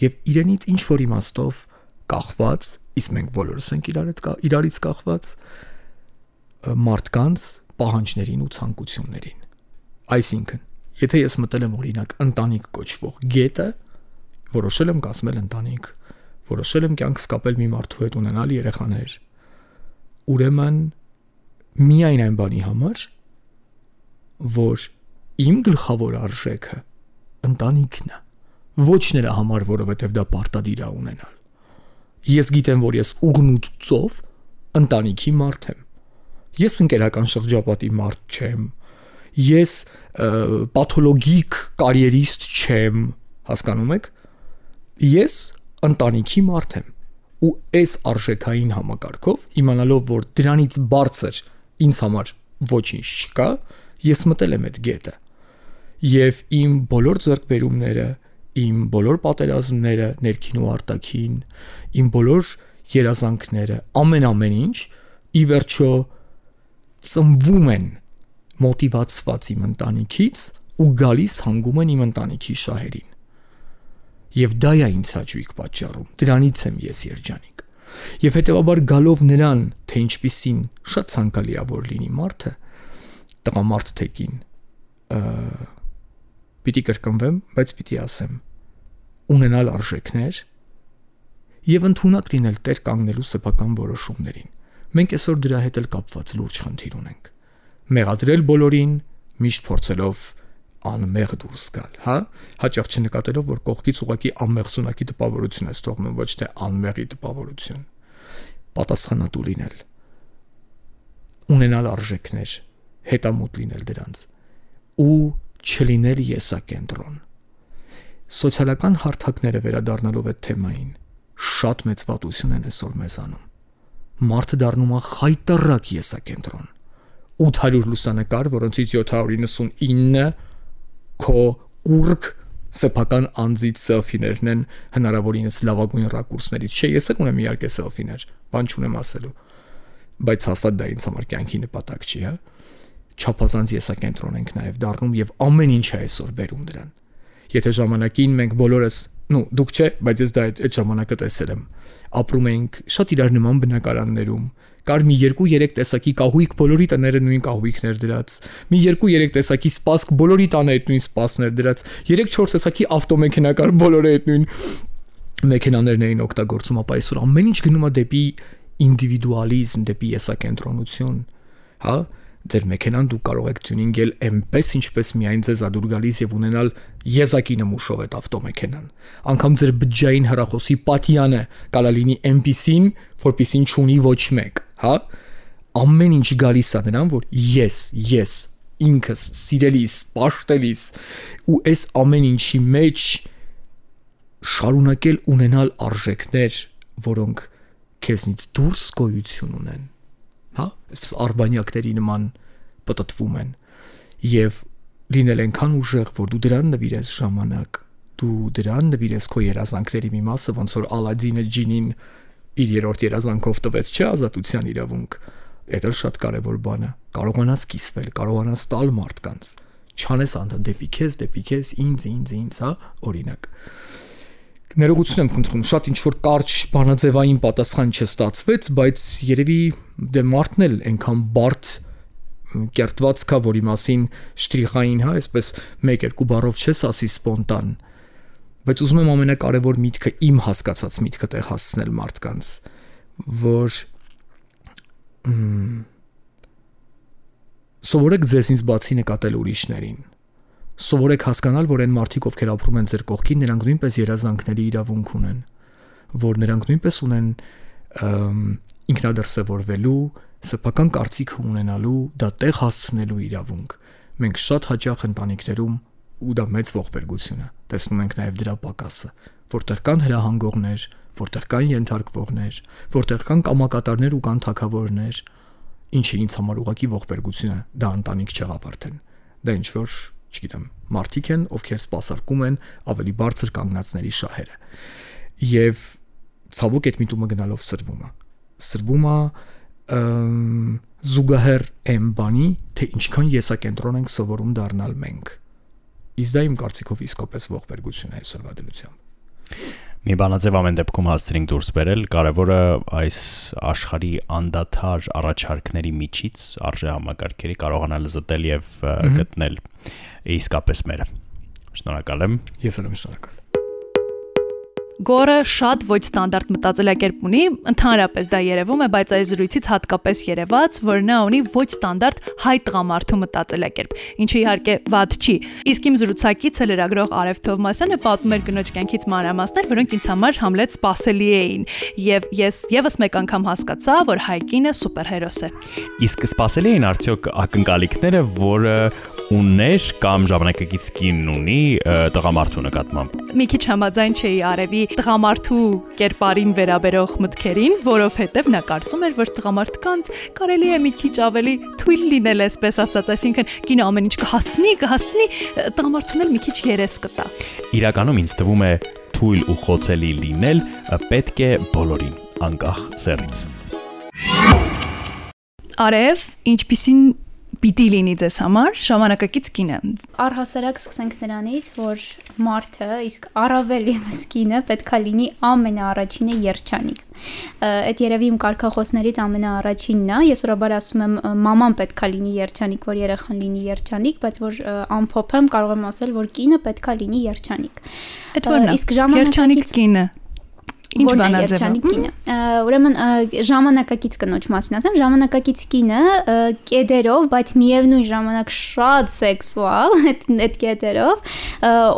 D: եւ իրենից ինչ որ իմաստով կախված, իսկ մենք բոլորս ենք իրար հետ իրարից կախված մարդկանց պահանջներին ու ցանկություններին։ Այսինքն Եթե ես մտել եմ օրինակ ընտանիք կոչվող գետը, որոշել եմ կասմել ընտանիք, որոշել եմ կյանքս կապել մի մարդու հետ ունենալ երեխաներ, ուրեմն միայն այն բանի համար, որ իմ գլխավոր արժեքը ընտանիքն է, ոչ նրա համար, որովհետև դա պարտադիր է ունենալ։ Ես գիտեմ, որ ես ուղնուց ծով ընտանիքի մարդ եմ։ Ես ընկերական շրջապատի մարդ չեմ, ես պաթոլոգիկ կարիերիստ չեմ, հասկանում եք։ Ես ընտանիքի մարդ եմ ու այս արժեքային համակարգով իմանալով որ դրանից բարձր ինձ համար ոչինչ չկա, ես մտել եմ այդ գետը։ Եվ իմ բոլոր ձեռքբերումները, իմ բոլոր պատերազմները, ներքին ու արտաքին, իմ բոլոր երազանքները, ամեն-ամեն ինչ ի վերջո ծնվում են մոտիվացված իմ ընտանիքից ու գալիս հանգում են իմ ընտանիքի շահերին։ Եվ դա է ինձ հաճույք պատճառում։ Դրանից եմ ես երջանիկ։ Եվ հետեւաբար գալով նրան, թե ինչպիսին շատ ցանկալի է որ լինի մարդը, տղամարդ թեկին, պիտի կրկնվեմ, բայց պիտի ասեմ, ունենալ արժեքներ եւ ընդունակ լինել տեր կանգնելու սեփական որոշումներին։ Մենք այսօր դրա հետ էլ կապված լուրջ խնդիր ունենք մեղադրել բոլորին, միշտ փորձելով անմեղ դուրս գալ, հա? Հաճախ չնկատելով, որ կողքից ուղակի անմեղսունակի տպավորություն է ստողնում, ոչ թե անմեղի տպավորություն։ Պատասխանատու լինել։ Ունենալ արժեքներ, հետամուտ լինել դրանց ու չլինել եսակենտրոն։ Սոցիալական հարթակները վերադառնալով այդ թեմային շատ մեծ վատություն են այսօր մեզանում։ Մարդը դառնում է խայտարակ եսակենտրոն 800 լուսանկար, որոնցից 799 քո կուրկ Սեփական անձից սելֆիներն են հնարավորինս լավագույն ռակուրսներից։ Չէ, ես էլ ունեմ իհարկե սելֆիներ, բան չունեմ ասելու։ Բայց հաստատ դա ինձ համար կյանքի նպատակ չի, հա։ Չափազանց եսակենտրոն ենք նաև դառնում եւ ամեն ինչ է այսօր բերում դրան։ Եթե ժամանակին մենք բոլորս, նու, դուք չէ, բայց ես դա այդ, ժամանակը տեսել եմ։ Ապրում էինք շատ իրար նման բնակարաններում, կար մի 2-3 տեսակի կահույք բոլորի տները նույն կահույքներ դրած մի 2-3 տեսակի սպասք բոլորի տանը այդ նույն սպասներ դրած 3-4 տեսակի ավտոմեքենա կար բոլորը այդ նույն մեքենաներն էին օգտագործում ապա այսօր ամեն ինչ գնում է դեպի ինդիվիդուալիզմ դեպի եսակենտրոնություն հա ձեր մեքենան դուք կարող եք տյունինգել այնպես ինչպես միայն ձեզ ադուր գալիս եւ ունենալ եզակի նմուշով այդ ավտոմեքենան անկամ ձեր բջջային հեռախոսի պատյանը կարա լինի MPC-ին որպեսին չունի ոչ մեկ հա? Ամեն ինչ գալիս է նրան որ ես ես ինքս սիրելիս պաշտելիս ու այս ամեն ինչի մեջ շարունակել ունենալ արժեքներ որոնք քեզնից դուրս գոյություն ունեն հա? Այսպես արբանյակների նման պատտվում են եւ լինել այնքան ուժեղ որ դու դրան նվիրես ժամանակ դու դրան նվիրես քո երազանքների մի մասը ոնց որ Ալադինը ջինին իր երրորդ երազանքով տվեց չէ ազատության իրավունք դա էլ շատ կարևոր բան է կարողանաս կիսվել կարողանաս տալ մարդկանց չանես անդա դեպի քեզ դեպի քեզ ինձ ինձ ինձ հա օրինակ ներողություն եմ խնդրում շատ ինչ որ կարճ բանաձևային պատասխան չստացվեց բայց երևի դե մարդն էլ այնքան բարդ կերտված կա որի մասին շտրիխային հա այսպես 1-2 բառով չես ասի սպոնտան բայց ուզում եմ ամենակարևոր միտքը իմ հասկացած միտքը տեղ հասցնել մարդկանց, որ սովորեք ձեզնից բացի նկատել ուրիշներին։ Սովորեք հասկանալ, որ այն մարդիկ, ովքեր ապրում են ձեր կողքին, նրանք նույնպես երազանքների իրավունք ունեն, որ նրանք նույնպես ունեն ինքնադրսևորվելու, սեփական կարծիք ունենալու, դա տեղ հասցնելու իրավունք։ Մենք շատ հաճախ ընտանիքներում ու դա մեծ ողբերգություն է։ Տեսնում ենք նաև դրա պակասը, որտեղ կան հրահանգողներ, որտեղ կան ենթարկվողներ, որտեղ կան կամակատարներ ու կան թակավորներ, ինչը ինձ համար ուղակի ողբերգություն է, դա ընտանիք չեղավ արդեն։ Դա ինչ որ, չգիտեմ, մարդիկ են, ովքեր սпасարկում են ավելի բարձր կանգնածների շահերը։ Եվ ցավոք այդ միտումը գնալով սրվում է։ Սրվում է զուգահեռ այն բանի, թե ինչքան եսակենտրոն ենք սովորում դառնալ մենք Իսկ դա իմ կարծիքով իսկապես ողբերգություն է այսօրվա դրությամբ։
A: Մի բանաձև ամեն դեպքում հասցրինք դուրս բերել, կարևորը այս աշխարհի անդադար առաջարկների միջից արժե համակարգերի կարողանալ զտել եւ գտնել իսկապես մերը։ Շնորհակալ եմ։
D: Ես եմ շնորհակալ։
B: Գորը շատ ոչ ստանդարտ մտածելակերպ ունի, ընդհանրապես դա երևում է, բայց այս զրույցից հատկապես երևաց, որ նա ունի ոչ ստանդարտ հայ տղամարդու մտածելակերպ, ինչը իհարկե վատ չի։ Իսկ իմ զրուցակիցը լրագրող Արև Թովմասյանը պատմում էր գնոջ կյանքից մանրամասներ, որոնք ինձ համար Համլետ սпасելի էին, եւ ես եւս մեկ անգամ հասկացա, որ Հայկինը սուպերհերոս է։
A: Իսկ սпасելի էին արդյոք ակնկալիքները, որը ուներ կամ ժամանակակից կինն ունի տղամարդու նկատմամբ։
B: Մի քիչ համաձայն չէի Արևի տղամարդու կերպարին վերաբերող մտքերին, որովհետև նա կարծում էր, որ տղամարդկանց կարելի է մի քիչ ավելի թույլ լինել, այսպես ասած, այսինքն կինը ամեն ինչ կհասցնի, կհասցնի, տղամարդուն էլ մի քիչ երես կտա։
A: Իրականում ինձ թվում է թույլ ու խոցելի լինել պետք է բոլորին, անկախ սեռից։
B: Արև, ինչպիսին պիտի լինի ձեզ համար ժամանակակից կինը։
C: Առհասարակ սկսենք նրանից, որ մարդը, իսկ առավել եւս կինը պետքա լինի ամենաառաջինը երջանիկ։ Այդ երևի իմ կարգախոսներից ամենաառաջինն է։ Ես ուրաբար ասում եմ մաման պետքա լինի երջանիկ, որ երեխան լինի երջանիկ, բայց որ ամփոփեմ կարող եմ ասել, որ կինը պետքա լինի երջանիկ։
B: Այդ որն է։ Իսկ ժամանակակից կինը
C: Ինչ բանաձև կինը։ Ուրեմն ժամանակակից կնոջ մասին ասեմ, ժամանակակից կինը կեդերով, բայց միևնույն ժամանակ շատ սեքսուալ, այդ կեդերով,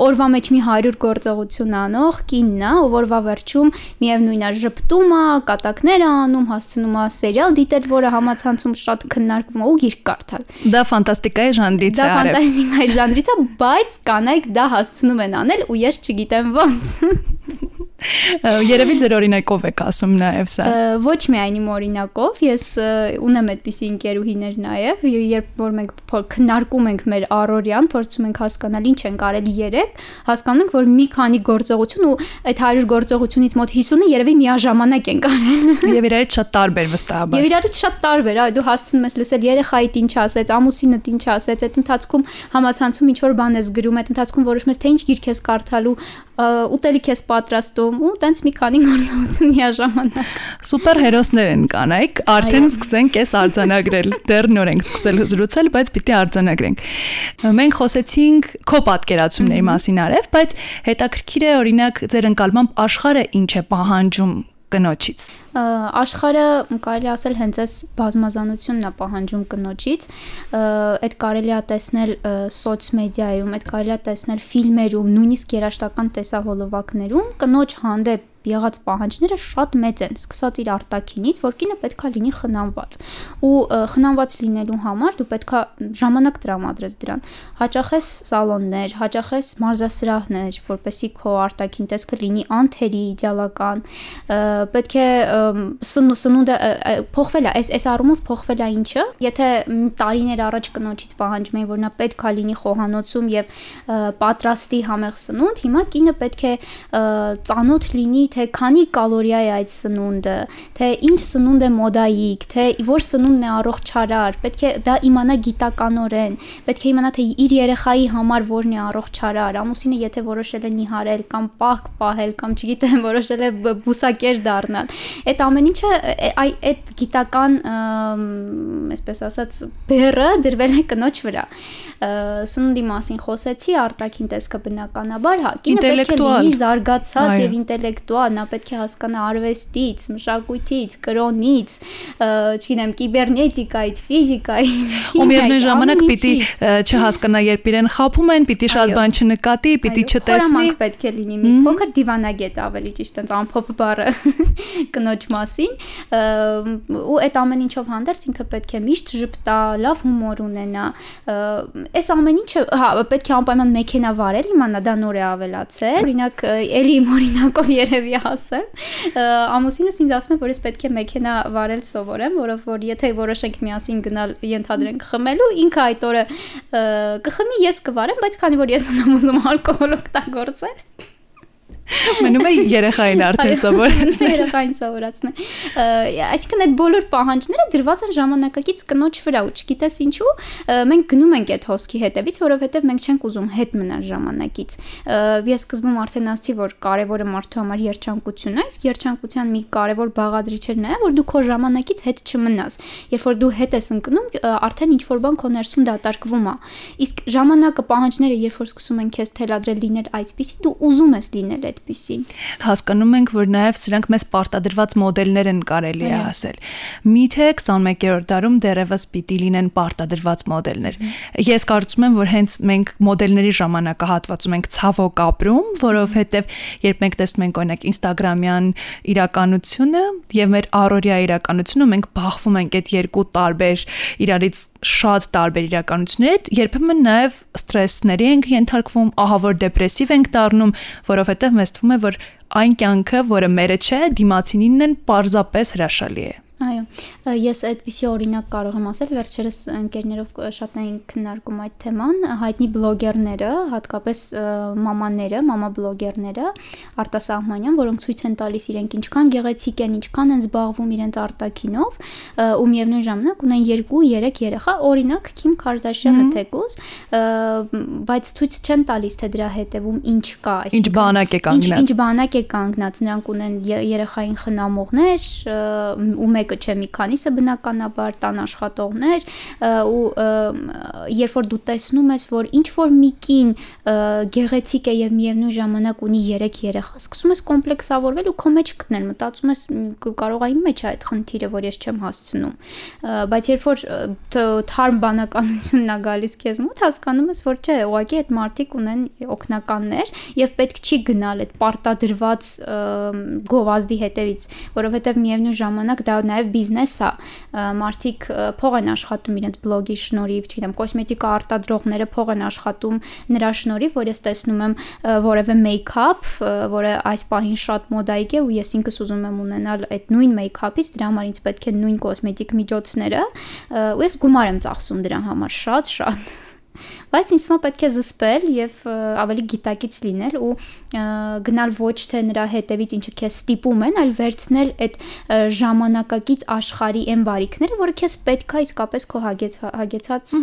C: օրվա մեջ մի 100 գործողություն անող կինն է, ով օրվա վերջում միևնույնն է ժպտում է, կատակներ է անում, հասցնում է սերիալ դիտել, որը համացանցում շատ քննարկվում է ու գիրք կարդալ։
B: Դա ֆանտաստիկայի ժանրից է։
C: Դա ֆանտաստիկայի ժանրից է, բայց կանայք դա հասցնում են անել ու ես չգիտեմ ոնց։
B: Երևի ձեր օրինակով եք ասում նաև սա։
C: Ոչ միայն իմ օրինակով, ես ունեմ այդպիսի ընկերուհիներ նաև, երբ որ մենք քննարկում ենք մեր առօրյան, փորձում ենք հասկանալ ինչ են կարելի երեք, հասկանում ենք, որ մի քանի գործողություն ու այդ 100 գործողությունից մոտ 50-ը երևի միաժամանակ են կարել։
B: Եվ իրարից շատ տարբեր վստահաբար։
C: Եվ իրարից շատ տարբեր, այ դու հասցնում ես լսել երեխայիդ ինչ ասեց, ամուսինդ ինչ ասեց, այդ ընթացքում համացանցում ինչ որ բան ես գրում, այդ ընթացքում որոշում ես թե ինչ գիրք ես կարդալու, ուտելիք ես պատրաստում ու տենց մի քանի գործողություն միաժամանակ։
B: Սուպեր հերոսներ են կանայք, արդեն սկսենք էս արձանագրել։ Դեռ նոր ենք սկսել զրուցել, բայց պիտի արձանագրենք։ Մենք խոսեցինք քո պատկերացումների մասին արև, բայց հետաքրքիր է օրինակ ձեր ընկալմամբ աշխարհը ինչ է պահանջում կնոջից
C: աշխարհը կարելի ասել հենց այս բազմազանությունն է պահանջում կնոջից այդ կարելի է տեսնել սոցմեդիայում այդ կարելի է տեսնել ֆիլմերում նույնիսկ երաժշտական տեսահոլովակներում կնոջ հանդեպ եղած պահանջները շատ մեծ են, սկսած իր արտակինից, որ կինը պետքա լինի խնամված։ Ու խնամված լինելու համար դու պետքա ժամանակ տրամադրես դրան։ Հաճախես սալոններ, հաճախես մարզասրահներ, որպեսի քո արտակին տեսքը լինի անթերի, իդեալական։ Պետք է սնունդը փոխվել է, այս այս առումով փոխվել է ինչը։ Եթե տարիներ առաջ կնոջից պահանջում էին, որ նա պետքա լինի խոհանոցում եւ պատրաստի համեղ սնունդ, հիմա կինը պետք է ծանոթ լինի թե քանի կալորիա է այդ սնունդը, թե ինչ սնունդ է մոդայիկ, թե որ սնունդն է առողջարար, պետք է դա իմանա գիտականորեն, պետք է իմանա թե իր երեխայի համար որն է առողջարար, ամուսինը եթե որոշել է նիհարել կամ պահք պահել կամ չգիտեմ որոշել է բուսակեր դառնալ, այդ ամեն ինչը այ այդ գիտական, այսպես ասած, բերը դրվել է կնոջ վրա սննդի մասին խոսեցի, արտաքին տեսքը բնականաբար, հա, կինը պետք է լինի զարգացած եւ ինտելեկտուալ, նա պետք է հասկանա արվեստից, մշակույթից, կրոնից, չգիտեմ, կիբերնետիկայից, ֆիզիկայից։
B: Ու միևնույն ժամանակ պիտի չհասկանա, երբ իրեն խափում են, պիտի շատ բան չնկատի, պիտի չտեսնի։
C: Պետք է լինի մի փոքր դիվանագետ ավելի ճիշտ այնց ամփոփ բառը կնոջ մասին, ու այդ ամեն ինչով հանդերձ ինքը պետք է միշտ ժպտա, լավ հումոր ունենա այս ամեն ինչը հա պետք է անպայման մեքենա վարել, իմանա դա նոր է ավելացել։ Օրինակ, էլի իմ օրինակով երևի ասեմ, ամուսինս ինձ ասում է, որ ես պետք է մեքենա վարել սովորեմ, որով որ եթե որոշենք միասին գնալ ենթադրենք խմելու, ինքը այդ օրը կխմի, ես կվարեմ, բայց քանի որ ես եմ ուզում ալկոհոլ օգտագործել
B: Մնում է երեխային արդեն սովորացնել։
C: Երեխային սովորացնել։ Այսինքն այդ բոլոր պահանջները դրված են ժամանակակից կնոջ վրա ու չգիտես ինչու մենք գնում ենք այդ հոսքի հետևից, որովհետև մենք չենք ուզում հետ մնալ ժամանակից։ Ես սկզբում արդեն ասացի, որ կարևորը մարդու համար երջանկությունն է, իսկ երջանկության մի կարևոր բաղադրիչ է որ դու քո ժամանակից հետ չմնաս։ Երբ որ դու հետ ես ընկնում, արդեն ինչ որ բան քո ներսում դատարկվում է։ Իսկ ժամանակը պահանջները, երբ որ սկսում են քեզ թելադրել լինել այսպեսի, դու ուզում ես լինել այդպեսին։
B: Հասկանում ենք, որ նաև սրանք մեզ պարտադրված մոդելներ են կարելի է ասել։ Միթե 21-րդ դարում դեռևս պիտի լինեն պարտադրված մոդելներ։ Ես կարծում եմ, որ հենց մենք մոդելների ժամանակահատվածում ենք ցավոք ապրում, որովհետև երբ մենք տեսնում ենք օրինակ Instagram-յան իրականությունը եւ մեր առօրյա իրականությունը, մենք բախվում ենք այդ երկու տարբեր իրարից շատ տարբեր իրականությունների հետ, երբեմն նաև ստրեսների ենք ենթարկվում, ահավոր դեպրեսիվ ենք դառնում, որովհետև մեզ թվում է, որ այն կյանքը, որը մերը չէ, դիմացինինն են պարզապես հրաշալի է։
C: Այո, ես այդպիսի օրինակ կարող եմ ասել, վերջերս ընկերներով շատ էին քննարկում այդ թեման, հայտնի բլոգերները, հատկապես մամաները, մամա բլոգերները, արտասահմանյան, որոնք ցույց են տալիս իրենք ինչքան գեղեցիկ են, ինչքան են զբաղվում իրենց արտակինով, ու միևնույն ժամանակ ունեն 2-3 երեխա, օրինակ Քիմ Քարդաշյանը թեկուզ, բայց ցույց չեն տալիս թե դրա հետևում ինչ կա,
B: այսինքն ինչ բանակ է կանգնած։
C: Ինչ բանակ է կանգնած, նրանք ունեն երեխային խնամողներ, ու մեկ մեկը չէ, մի քանիսը բնականաբար տան աշխատողներ ու երբ որ դու տեսնում ես, որ ինչ որ մի կին գեղեցիկ է եւ միևնույն ժամանակ ունի 3 երեխա, սկսում ես կոմպլեքսավորվել ու քո մեջ գտնել, մտածում ես կարող է իմ մեջ է այդ խնդիրը, որ ես չեմ հասցնում։ Բայց երբ որ թարմ բանականությունն է գալիս քեզ մոտ, հասկանում ես, որ չէ, ուղղակի այդ մարդիկ ունեն օգնականներ եւ պետք չի գնալ այդ պարտադրված գովազդի հետևից, որովհետեւ միևնույն ժամանակ դա նաեւ բիզնես է։ Մարդիկ փող են աշխատում իրենց բլոգի շնորհիվ, չգիտեմ, կոսմետիկա արտադրողները փող են աշխատում նրա շնորհիվ, որ ես տեսնում եմ որևէ մեյքափ, որը այս պահին շատ մոդայիկ է ու ես ինքս ուզում եմ ունենալ այդ նույն մեյքափից, դրա համար ինձ պետք է նույն կոսմետիկ միջոցները, ու ես գումար եմ ծախսում դրա համար շատ շատ Բայց ինձ է պետք է զսպել եւ ավելի գիտակից լինել ու գնալ ոչ թե նրա հետևից ինչը քեզ ստիպում են, այլ վերցնել այդ ժամանակակից աշխարհի այն բարիքները, որը քեզ պետք է իսկապես քո հագեց հագեցած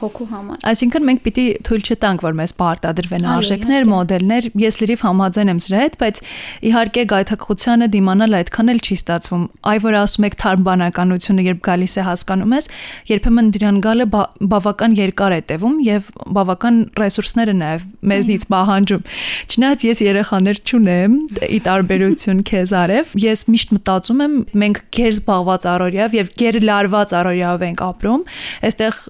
C: հոգու համար։
B: Այսինքն մենք պիտի թույլ չտանք, որ մեզ պարտադրվեն արժեքներ, մոդելներ։ Ես լրիվ համաձայն եմ սրա հետ, բայց իհարկե գայթակղությանը դիմանալ այդքան էլ չի ստացվում։ Այ որ ասում եք թարմ բանականությունը, երբ գալիս է հասկանում ես, երբեմն դրան գալը բավական երկար է տևում եւ բավական ռեսուրսները նաեւ մեզնից պահանջում։ Չնայած ես երեխաներ չունեմ, ի տարբերություն քեզ արև, ես միշտ մտածում եմ մենք ģեր զբաղված առօրյավ եւ ģեր լարված առօրյավ ենք ապրում։ Այստեղ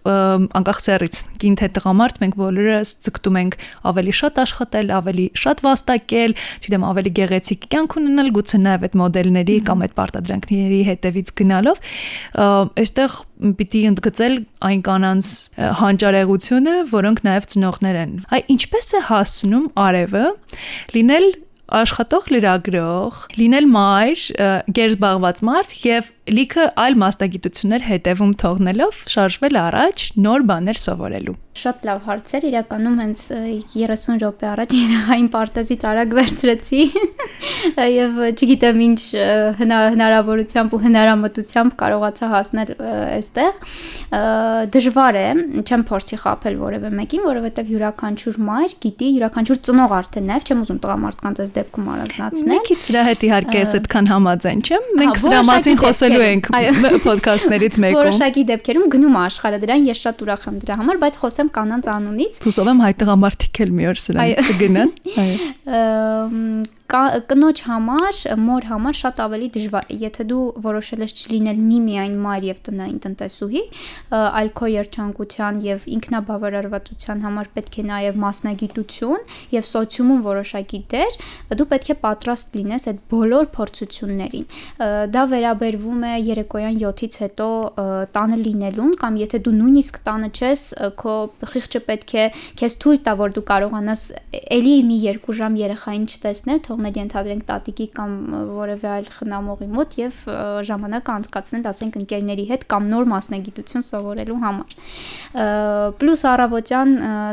B: անկախ սերից կին թե տղամարդ մենք բոլորս ցկտում ենք ավելի շատ աշխատել, ավելի շատ վաստակել, չգիտեմ, ավելի գեղեցիկ կյանք ունենալ, գուցե նաեւ այդ մոդելների կամ այդ պարտադրանքների հետևից գնալով այստեղ պիտի ընդգծել այն կանանց հանճարեղությունը, որոնք նաև ծնողներ են։ Այ ինչպես է հասնում արևը լինել աշխատող լրագրող, լինել մայր, գերզբաղված մարդ եւ լիքը այլ մասնագիտություններ հետևում թողնելով շարժվել առաջ նոր բաներ սովորելու։
C: Շատ լավ հարցեր, իրականում հենց 30 րոպե առաջ երախային պարտեզից արագ վերցրեցի եւ չգիտեմ ինչ հնարավորությամբ ու հնարամտությամբ կարողացա հասնել այստեղ։ Դժվար է, չեմ փորձի խაფել որևէ մեկին, որովհետեւ յուրաքանչյուր մայր գիտի, յուրաքանչյուր ծնող արդեն նաեւ չեմ ուզում տղամարդկանց այս դեպքում առանձնացնել։
B: Մենք ից սրա հետ իհարկե ես այդքան համաձայն չեմ։ Մենք սրա մասին խոսելու ենք ոդքասթներից մեկում։
C: Որոշակի դեպքերում գնում աշխարհը դրան, ես շատ ուրախ եմ դրա համար, բայց խոսեմ եմ կանանց անունից։
B: Հուսով եմ հայ տղամարդիկ էլ մի օր սրան կգնան։
C: Այո կնոջ համար, մոր համար շատ ավելի դժվար է։ Եթե դու որոշել ես չլինել միմիայն մայր եւ տնային տնտեսուհի, այլ քո երջանկության եւ ինքնաբավարարվածության համար պետք է նաեւ մասնագիտություն եւ սոցիումում որոշակի դեր, դու պետք է պատրաստ լինես այդ բոլոր փորձություններին։ Դա վերաբերվում է երեկոյան 7-ից հետո տանը լինելուն կամ եթե դու նույնիսկ տանը չես, քո խիղճը պետք է քեզ թույլ տա, որ դու կարողանաս ելի մի 2 ժամ երեխային չտեսնել, թող թողնել ենթադրենք տատիկի կամ որևէ այլ խնամողի մոտ եւ ժամանակը անցկացնել, ասենք ընկերների հետ կամ նոր մասնագիտություն սովորելու համար։ Պլյուս առավոտյան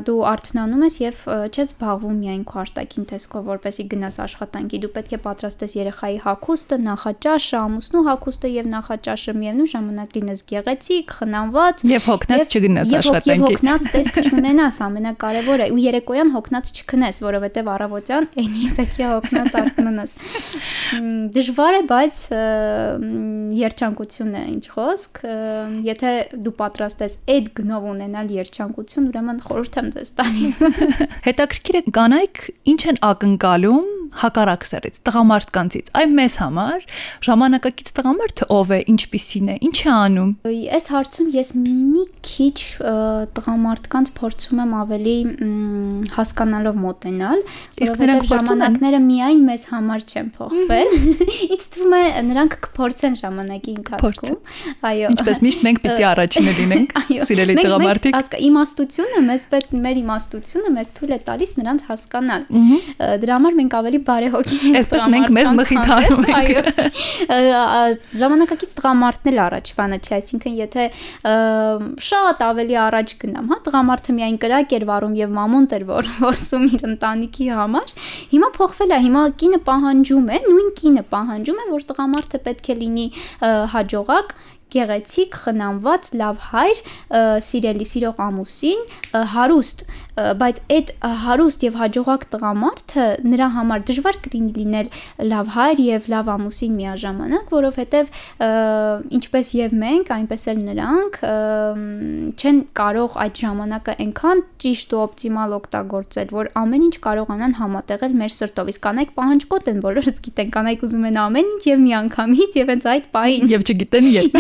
C: դու արթնանում ես եւ չես զբաղվում միայն քո արտաքին տեսքով, որպեսի գնաս աշխատանքի, դու պետք է պատրաստես երեխայի հագուստը, նախաճաշը, ամուսնու հագուստը եւ նախաճաշը միևնույն ժամանակ լինես գեղեցիկ, խնամված
B: եւ հոգնած չգնաս աշխատանքի։
C: Եվ հոգնած տեսք չունենաս, ամենակարևորը, ու երեկոյան հոգնած չքնես, որովհետեւ առավոտյան էնի պետք է հոգնած առանց արթնանաս։ Դժվար է, բայց երջանկություն է ինչ խոսք։ Եթե դու պատրաստ ես այդ գնով ունենալ երջանկություն, ուրեմն խորհուրդ եմ ձեզ տալիս։
B: Հետաքրքիր է կանայք ինչ են ակնկալում հակառակ սերից, տղամարդկանցից։ Այ մեզ համար ժամանակակից տղամարդը ով է, ինչպիսին է, ինչ է անում։
C: Այս հարցում ես մի քիչ տղամարդկանց փորձում եմ ավելի հասկանալով մոտենալ, որովհետև ժամանակները միայն մեզ համար չեն փոխվել։ Ինչ թվում է նրանք կփորձեն ժամանակի ընթացքում։
B: Այո։ Ինչպես միշտ մենք պիտի առաջինը լինենք, սիրելի տղամարդիկ։
C: Հասկա իմաստությունը մեզ պետք մեր իմաստությունը մեզ թույլ է տալիս նրանց հասկանալ։ Դրա համար մենք ավելի բարեհոգի
B: ենք։ Այսպես մենք մեզ մխիթարում ենք։
C: Այո։ Ժամանակակից տղամարդն էլ առաջվանը չէ, այսինքն եթե շատ ավելի առաջ գնամ, հա, տղամարդը միայն կրակ էր վարում եւ մամոնտ էր որ որսում իր ընտանիքի համար։ Հիմա փոխվել է, հիմա կինը պահանջում է, նույն կինը պահանջում է, որ տղամարդը պետք է լինի հաջողակ գեղեցիկ, խնամված, լավ հայր, սիրելի, սիրող ամուսին, հարուստ, բայց այդ հարուստ եւ հաջողակ տղամարդը նրա համար դժվար կլինի լինել լավ հայր եւ լավ ամուսին միաժամանակ, որովհետեւ ինչպես եւ մենք, այնպես էլ նրանք չեն կարող այդ ժամանակը այնքան ճիշտ ու օպտիմալ օգտագործել, որ ամեն ինչ կարողանան համատեղել մեր սրտով։ Իսկ կանայք պահանջկոտ են, բոլորս գիտեն, կանայք ուզում են ամեն ինչ եւ միանգամից եւ հենց այդ պահին։
B: Եվ չգիտեն երբ։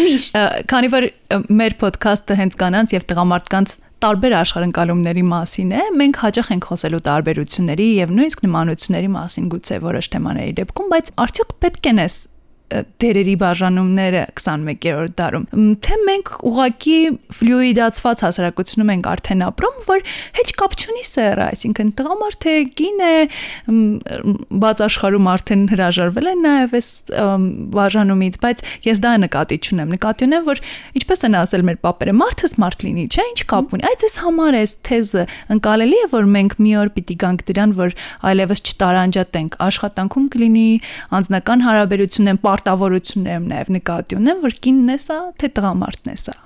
C: Միշտ։
B: Քանի որ մեր ոդքասթը հենց կանանց եւ տղամարդկանց տարբեր աշխարհընկալումների մասին է, մենք հաճախ ենք խոսելու տարբերությունների եւ նույնիսկ նմանությունների մասին գուցե որոշ թեմաների դեպքում, բայց արդյոք պետք է նես դերերի բաժանումները 21-րդ դարում, թե մենք ուղակի ֆլյուիդացված հասարակությունում ենք արդեն ապրում, որ հեչ կապ չունի սերը, այսինքն տղամարդ է, կին է, բաց աշխարհում արդեն հրաժարվել են նաև այս բաժանումից, բայց ես դա նկատի չունեմ։ Նկատի ունեմ, որ ինչպես են ասել մեր պապերը, մարդը smart լինի, չէ՞, ինչ կապ ունի։ Այս էս համար էս թեզը ընկալելի է, որ մենք մի օր պիտի գանք դրան, որ այլևս չտարանջատենք աշխատանքում կլինի անձնական հարաբերություններ, պարտավորություններ նաև նկատի ունեմ, որ կինն է սա, թե տղամարդն է սա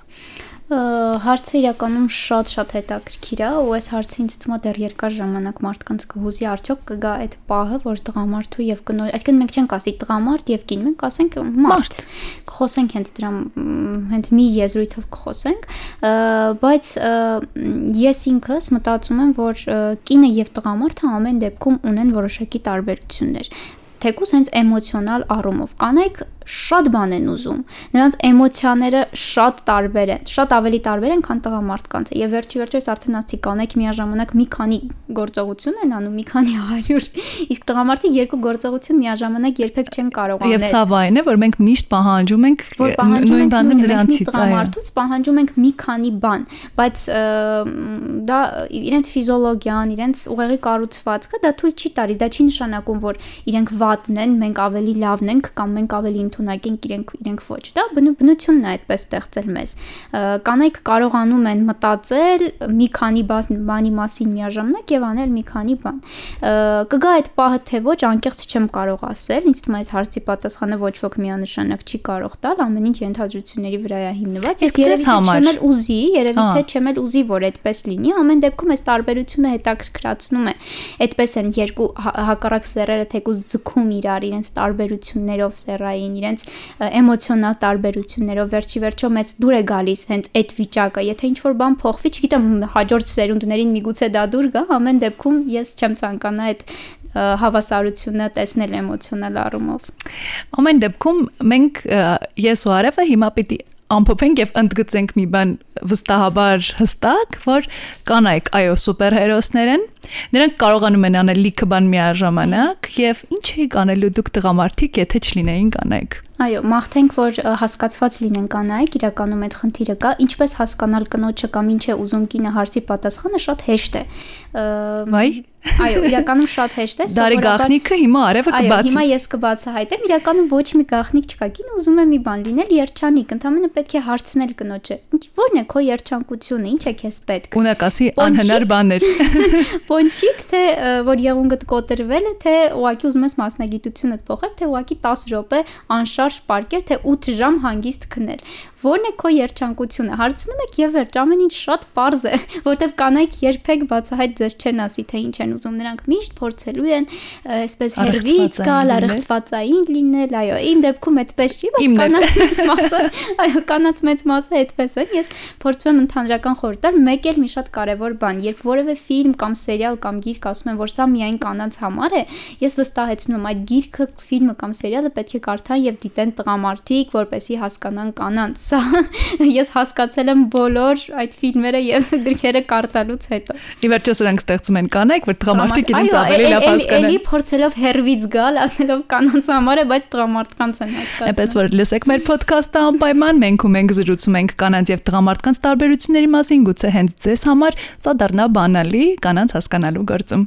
C: հարցը իրականում շատ-շատ հետաքրքիր է ու այս հարցը ինձ թվում է դեռ երկար ժամանակ մարդկանց կհուզի արդյոք կգա այդ պահը, որ տղամարդու եւ կնոջ, այսինքն մենք չենք ասի տղամարդ եւ կին, մենք ասենք մարդ։ Կխոսենք հենց դրա հենց մի եզրույթով կխոսենք, բայց ես ինքս մտածում եմ, որ կինը եւ տղամարդը ամեն դեպքում ունեն որոշակի տարբերություններ թեկուզ հենց էմոցիոնալ առումով կանայք շատ բան են ուզում։ Նրանց էմոցիաները շատ տարբեր են, շատ ավելի տարբեր են, քան տղամարդկանց։ Եվ վերջի վերջո ես արդեն ասացի, կանեք միաժամանակ մի քանի գործողություն են անում, մի քանի 100, իսկ տղամարդիկ երկու գործողություն միաժամանակ երբեք չեն կարող
B: անել։ Եվ ցավային է, որ մենք միշտ պահանջում ենք նույն բանը նրանցից,
C: այո։ Տղամարդուց պահանջում ենք մի քանի բան, բայց դա իրենց ֆիզիոլոգիան, իրենց ուղեղի կառուցվածքը դա թույլ չի տալիս, դա չի նշանակում, որ իրենք վատն են, մենք ավելի լավն ենք կամ մենք ավելի ընդունակենք իրենք իրենք ոչ դա բնությունն է այդպես ստեղծել մեզ կանայք կարողանում են մտածել մի քանի բանի մասին միաժամանակ եւ անել մի քանի բան կգա այդ պահը թե ոչ անկեղծ չեմ կարող ասել ինձ թվում է այս հարցի պատասխանը ոչ ոք միանշանակ չի կարող տալ ամեն ինչ ենթադրությունների վրա է հիմնված
B: ես երևի չեմ
C: էլ ուզի երևի թե չեմ էլ ուզի որ այդպես լինի ամեն դեպքում այս տարբերությունը հետաքրքրացնում է այդպես են երկու հակառակ սերերը թեկուզ ձգում իրար իրենց տարբերություններով սերային իրենց էմոցիոնալ տարբերություններով վերջի վերջո մեծ դուր է գալիս հենց այդ վիճակը եթե ինչ որ բան փոխվի չգիտեմ հաջորդ սերունդներին միգուցե դա դուր գա ամեն դեպքում ես չեմ ցանկանա այդ հավասարությունը տեսնել էմոցիոնալ առումով
B: ամեն դեպքում մենք ես ու Արևը հիմա պիտի ամփոփենք եւ ընդգծենք մի բան վստահաբար հստակ, որ կանայք այո սուպերհերոսներ են։ Նրանք կարողանում են անել լիքը բան միաժամանակ եւ ինչ էիք անելու դուք տղամարդիկ, եթե չլինեին կանայք։
C: Այո, մաղթենք, որ հասկացված լինեն կանայք, իրականում այդ խնդիրը կա, ինչպես հասկանալ կնոջը կամ ինչ է ուզում կինը հարցի պատասխանը շատ հեշտ է։
B: Վայ
C: Այո, իրականում շատ հեշտ է։
B: Դարի գախնիկը հիմա արևը կբացի։
C: Այո, հիմա ես կբացահայտեմ, իրականում ոչ մի գախնիկ չկա։ Կինը ուզում է մի բան լինել երջանիկ, ընդհանրապես պետք է հարցնել կնոջը։ Ինչ ո՞րն է քո երջանկությունը, ինչ է քեզ պետք։
B: Ունակասի անհնար բաներ։
C: Պոնչիկ թե որ եղունգդ կոտրվել է, թե ուղակի ուզում ես մասնագիտությունդ փոխել, թե ուղակի 10 րոպե անշարժ պարկել, թե 8 ժամ հանգիստ քնել։ Ո՞րն է քո երջանկությունը։ Հարցնում եք եւ վերջ, ամեն ինչ շատ པարզ է, որտեվ կանայք երբեք բացահայտ ձեզ չեն ասի, թե ինչ են ուզում, նրանք միշտ փորձելու են այսպես հերվից գալ, առողջվածային լինել, այո, իմ դեպքում այդպես չի, բայց կանանց մեծ մասը, այո, կանանց մեծ մասը այդպես են։ Ես փորձում եմ ընդհանրական խորհուրդ տալ, մեկ էլ մի շատ կարևոր բան, երբ որևէ ֆիլմ կամ սերիալ կամ գիրք ասում են, որ սա միայն կանանց համար է, ես վստահեցնում եմ այդ գիրքը, ֆիլմը կամ սերիալը պետք է կարդան եւ դիտեն տղամարդիկ, որպեսզի հասկանան կանանց։ Սա ես հասկացել եմ բոլոր այդ ֆիլմերը եւ գրքերը կարդալուց հետո։
B: Ի վերջո սրանք ստեղծում են կանայք, որ տղամարդիկ իրենց ավելի լավ հասկանան։
C: Էլի փորձելով հերվից գալ, ասելով կանանց համար է, բայց տղամարդկանց են հասկացնում։
B: Այնպես որ լսեք մեր ոդքասթը անպայման, մենք ու մենք զրուցում ենք կանանց եւ տղամարդկանց տարբերությունների մասին, գուցե հենց ձեզ համար սա դառնա բանալի կանանց հասկանալու գործում։